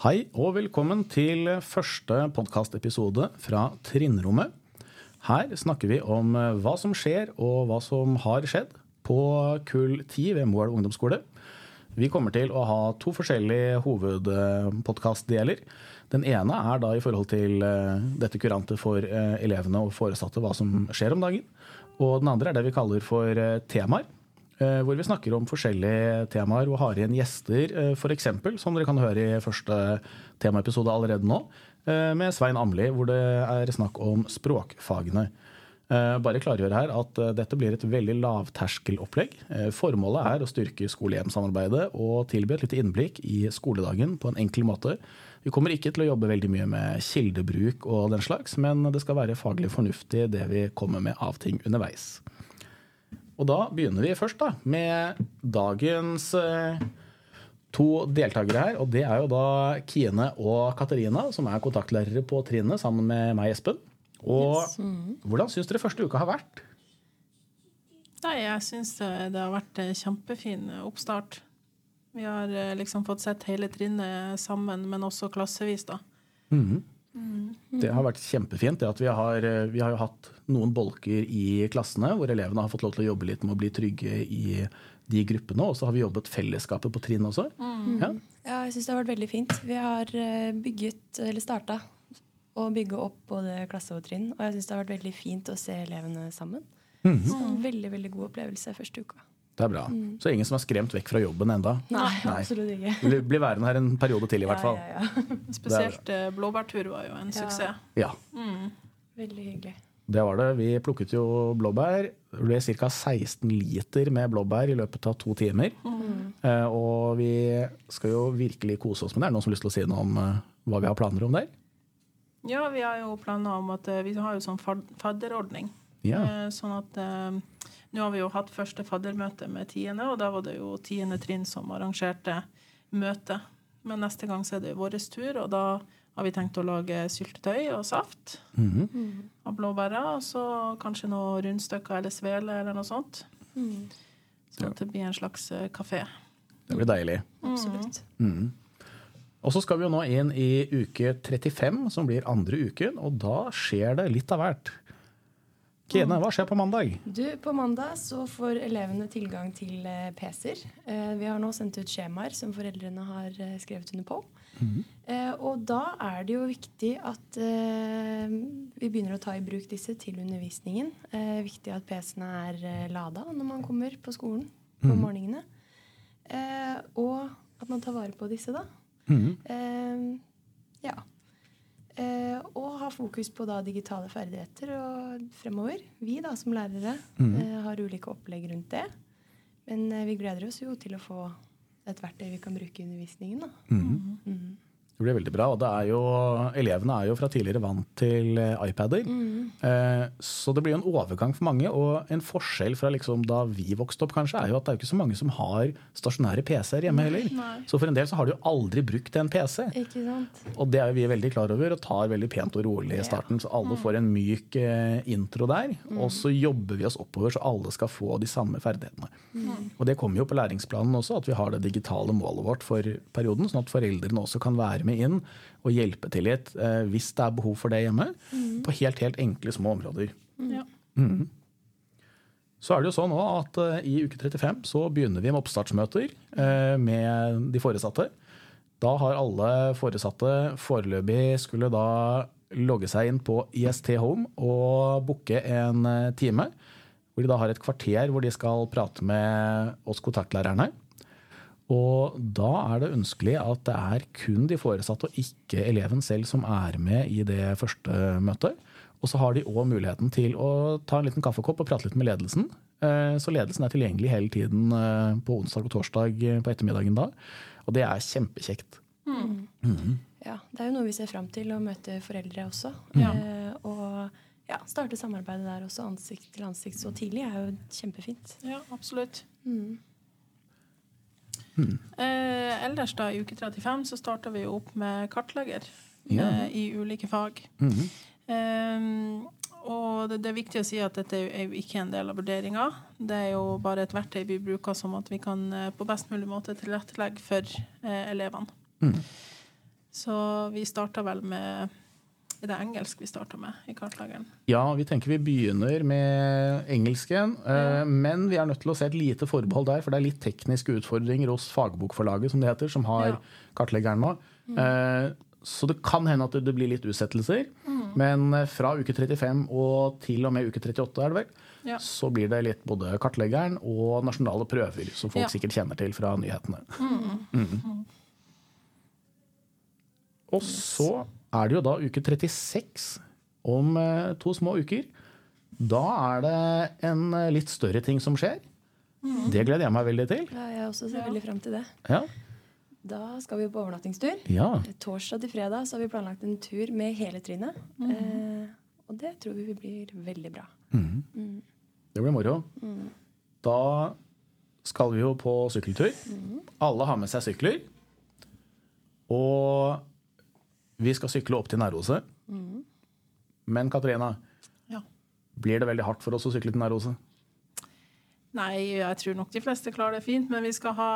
Hei og velkommen til første podkastepisode fra Trinnrommet. Her snakker vi om eh, hva som skjer og hva som har skjedd på kull 10 ved Moelv ungdomsskole. Vi kommer til å ha to forskjellige hovedpodkastdeler. Den ene er da i forhold til eh, dette kurantet for eh, elevene og foresatte hva som skjer om dagen. Og den andre er det vi kaller for temaer. Eh, hvor vi snakker om forskjellige temaer og har igjen gjester, eh, f.eks. som dere kan høre i første temaepisode allerede nå, eh, med Svein Amli, hvor det er snakk om språkfagene. Bare klargjøre her at dette blir et veldig lavterskelopplegg. Formålet er å styrke skole-hjem-samarbeidet og tilby et lite innblikk i skoledagen på en enkel måte. Vi kommer ikke til å jobbe veldig mye med kildebruk og den slags, men det skal være faglig fornuftig det vi kommer med av ting underveis. Og da begynner vi først da, med dagens eh, to deltakere her. Og det er jo da Kine og Katarina, som er kontaktlærere på trinnet sammen med meg, Espen. Og yes. mm. hvordan syns dere første uka har vært? Nei, jeg syns det har vært en kjempefin oppstart. Vi har eh, liksom fått sett hele trinnet sammen, men også klassevis, da. Mm -hmm. Det har vært kjempefint. Vi har, eh, vi, har, jo hatt noen bolker i klassene hvor elevene har fått lov til å jobbe litt med å bli trygge i de gruppene. Og så har vi jobbet fellesskapet på trinn også. Mm. Ja. ja. jeg syns det har vært veldig fint. Vi har eh, bygget, eller starta å bygge opp både klasse og trinn. Og jeg syns det har vært veldig fint å se elevene sammen. Mm Så en veldig, veldig god opplevelse første uka. Det er bra. Mm. Så ingen som er skremt vekk fra jobben enda? Nei, Nei. absolutt ikke. Bli, bli værende her en periode til, i hvert fall. Ja, ja, ja. Spesielt uh, blåbærtur var jo en suksess. Ja. Mm. Veldig hyggelig. Det var det. Vi plukket jo blåbær. Det ble ca. 16 liter med blåbær i løpet av to timer. Mm. Uh, og vi skal jo virkelig kose oss med det. Er det noen som har lyst til å si noe om uh, hva vi har planer om der? Ja, vi har jo planer om at vi har jo sånn fadderordning. Ja. Sånn at nå har vi jo hatt første faddermøte med tiende, og da var det jo tiende trinn som arrangerte møte. Men neste gang så er det vår tur, og da har vi tenkt å lage syltetøy og saft mm -hmm. av blåbærer. Og så kanskje noen rundstykker eller svele eller noe sånt. Mm. Sånn at det blir en slags eh, kafé. Det blir deilig. Mm. Absolutt. Mm. Og så skal vi jo nå inn i uke 35, som blir andre uken, og da skjer det litt av hvert. Kine, hva skjer på mandag? Du, På mandag så får elevene tilgang til eh, PC-er. Eh, vi har nå sendt ut skjemaer som foreldrene har eh, skrevet under på. Mm. Og da er det jo viktig at vi begynner å ta i bruk disse til undervisningen. Viktig at PC-ene er lada når man kommer på skolen på mm. morgenene. Og at man tar vare på disse, da. Mm. Ja. Eh, og ha fokus på da, digitale ferdigheter og fremover. Vi da, som lærere mm. eh, har ulike opplegg rundt det. Men eh, vi gleder oss jo til å få et verktøy vi kan bruke i undervisningen. Da. Mm. Mm. Det blir veldig bra. og er jo, Elevene er jo fra tidligere vant til eh, iPader. Mm. Eh, så det blir jo en overgang for mange. Og en forskjell fra liksom da vi vokste opp, kanskje, er jo at det er jo ikke så mange som har stasjonære PC-er hjemme heller. Nei. Så for en del så har de jo aldri brukt en PC. Ikke sant? Og det er jo vi veldig klar over og tar veldig pent og rolig i starten. Så alle får en myk eh, intro der. Mm. Og så jobber vi oss oppover så alle skal få de samme ferdighetene. Mm. Og det kommer jo på læringsplanen også, at vi har det digitale målet vårt for perioden, sånn at foreldrene også kan være med med inn og hjelpe til litt eh, hvis det er behov for det hjemme. Mm. På helt, helt enkle, små områder. Mm. Ja. Mm. Så er det jo sånn at uh, I uke 35 så begynner vi med oppstartsmøter uh, med de foresatte. Da har alle foresatte foreløpig skulle da logge seg inn på IST Home og booke en uh, time. Hvor de da har et kvarter hvor de skal prate med oss kontaktlærerne. Og da er det ønskelig at det er kun de foresatte og ikke eleven selv som er med i det første møtet. Og så har de òg muligheten til å ta en liten kaffekopp og prate litt med ledelsen. Eh, så ledelsen er tilgjengelig hele tiden eh, på onsdag og torsdag på ettermiddagen da. Og det er kjempekjekt. Mm. Mm. Ja, det er jo noe vi ser fram til, å møte foreldre også. Ja. Eh, og ja, starte samarbeidet der også, ansikt til ansikt så tidlig, er jo kjempefint. Ja, absolutt. Mm. Eh, ellers da, i uke 35 så starter vi opp med kartlegger ja. eh, i ulike fag. Mm -hmm. eh, og det, det, er viktig å si at dette er jo ikke en del av vurderinga. Det er jo bare et verktøy vi bruker som at vi kan eh, på best mulig måte tilrettelegge for eh, elevene. Mm. Så vi starter vel med er det engelsk vi starter med i kartlageren? Ja, vi tenker vi begynner med engelsken. Ja. Men vi er nødt til å se et lite forbehold der, for det er litt tekniske utfordringer hos fagbokforlaget, som det heter, som har ja. kartleggeren nå. Mm. Så det kan hende at det blir litt utsettelser. Mm. Men fra uke 35 og til og med uke 38 er det vel, ja. så blir det litt både kartleggeren og nasjonale prøver, som folk sikkert kjenner til fra nyhetene. Mm. mm. Og så er det jo da uke 36 om eh, to små uker. Da er det en eh, litt større ting som skjer. Mm. Det gleder jeg meg veldig til. Ja, jeg også ser veldig frem til det. Ja. Da skal vi på overnattingstur. Ja. Torsdag til fredag så har vi planlagt en tur med hele trinnet. Mm. Eh, og det tror vi blir veldig bra. Mm. mm. Det blir moro. Mm. Da skal vi jo på sykkeltur. Mm. Alle har med seg sykler. Og vi skal sykle opp til Nærose. Mm. Men Katarina, ja. blir det veldig hardt for oss å sykle til Nærose? Nei, jeg tror nok de fleste klarer det fint, men vi skal ha,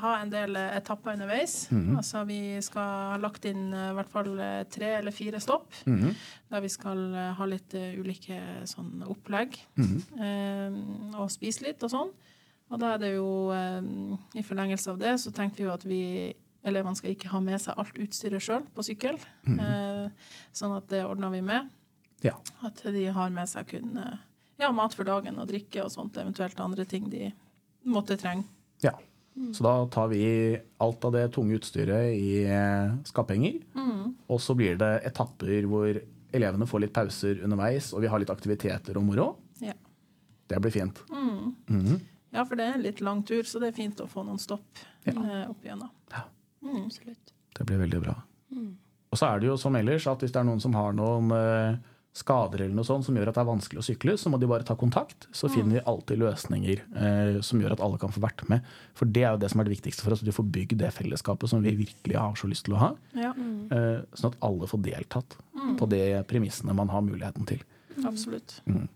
ha en del etapper underveis. Mm -hmm. Altså Vi skal ha lagt inn eh, i hvert fall eh, tre eller fire stopp, mm -hmm. der vi skal eh, ha litt ulike sånn opplegg. Mm -hmm. eh, og spise litt og sånn. Og da er det jo, eh, i forlengelse av det, så tenkte vi jo at vi Elevene skal ikke ha med seg alt utstyret sjøl på sykkel. Mm. Eh, sånn at det ordner vi med. Ja. At de har med seg kun eh, ja, mat for dagen og drikke og sånt, eventuelt andre ting de måtte trenge. Ja. Mm. Så da tar vi alt av det tunge utstyret i eh, skaphenger. Mm. Og så blir det etapper hvor elevene får litt pauser underveis, og vi har litt aktiviteter og moro. Ja. Det blir fint. Mm. -hmm. Ja, for det er en litt lang tur, så det er fint å få noen stopp ja. eh, opp igjennom. Ja. Mm, absolutt. Det blir veldig bra. Mm. Og så er det jo som ellers at hvis det er noen som har noen uh, skader eller noe sånt som gjør at det er vanskelig å sykle, så må de bare ta kontakt. Så mm. finner vi alltid løsninger eh, som gjør at alle kan få vært med. For det er jo det som er det viktigste for oss, at vi får bygd det fellesskapet som vi virkelig har så lyst til å ha. Ja. Uh, sånn at alle får deltatt mm. på de premissene man har muligheten til. Absolutt. Mm.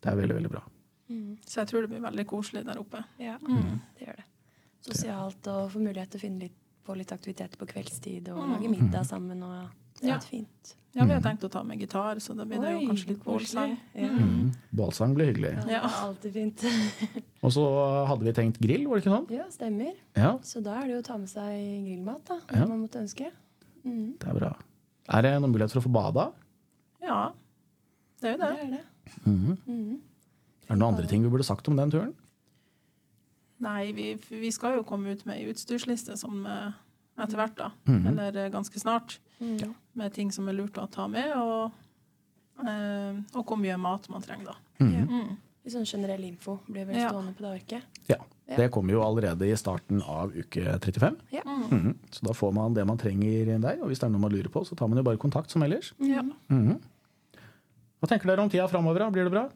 Det er veldig, veldig bra. Mm. Så jeg tror det blir veldig koselig der oppe. Ja, det gjør det. Sosialt og få mulighet til å finne litt på litt aktivitet på kveldstid og mm. lage middag sammen. og det er ja. fint. Ja, vi har tenkt å ta med gitar, så da blir det jo kanskje litt bålsang. Ja. Mm. Bålsang blir hyggelig. Ja, ja. alltid fint. og så hadde vi tenkt grill, var det ikke sånn? Ja, stemmer. Ja. Så da er det jo å ta med seg grillmat, da, om man måtte ønske. Mm. Det er bra. Er det noen mulighet for å få bada? Ja, det er jo det. det, er, det. Mm -hmm. er det noen andre ting vi burde sagt om den turen? Nei, vi, vi, skal jo komme ut med ei utstyrsliste som eh, etter hvert, da. Mm -hmm. Eller eh, ganske snart. Mm. Med ting som er lurt å ta med, og, eh, og hvor mye mat man trenger, da. Mm -hmm. Litt sånn generell info blir vel stående ja. på det arket? Ja. Det kommer jo allerede i starten av uke 35. Ja. -hmm. Så da får man det man trenger der. Og hvis det er noe man lurer på, så tar man jo bare kontakt som ellers. Ja. Mhm. Hva tenker dere om tida framover? Blir det bra?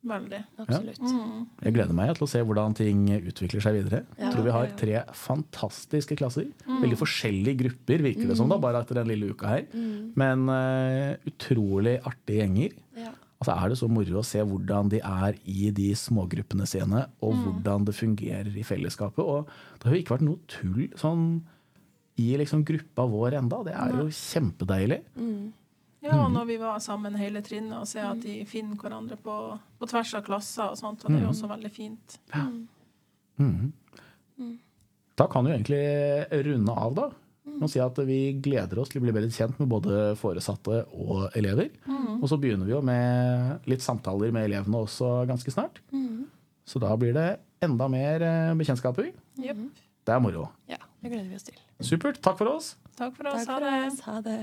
Veldig. Absolutt. Ja. Mm. Jeg gleder meg til å se hvordan ting utvikler seg videre. Jeg tror vi har tre fantastiske klasser. Mm. Veldig forskjellige grupper, virker det som, da, mm. bare etter den lille uka her. Mm. Men uh, utrolig artige gjenger. Ja. Altså er det så moro å se hvordan de er i de smågruppene sine, og mm. hvordan det fungerer i fellesskapet. Og det har jo ikke vært noe tull sånn i liksom gruppa vår enda. Det er jo kjempedeilig. Mm. Ja, og når vi var sammen hele trinnet, og se at de finner hverandre på, på tvers av klasser og sånt, og det er jo mm. også veldig fint. Ja. Mm. Mm. Da kan vi egentlig runde av, da. Og si at vi gleder oss til å bli bedre kjent med både foresatte og elever. Mm. Og så begynner vi jo med litt samtaler med elevene også ganske snart. Mm. Så da blir det enda mer eh, bekjentskaper. Yep. Det er moro. Ja, det gleder vi oss til. Supert. Takk for oss. Takk for oss. Takk for ha det. Oss. Ha det.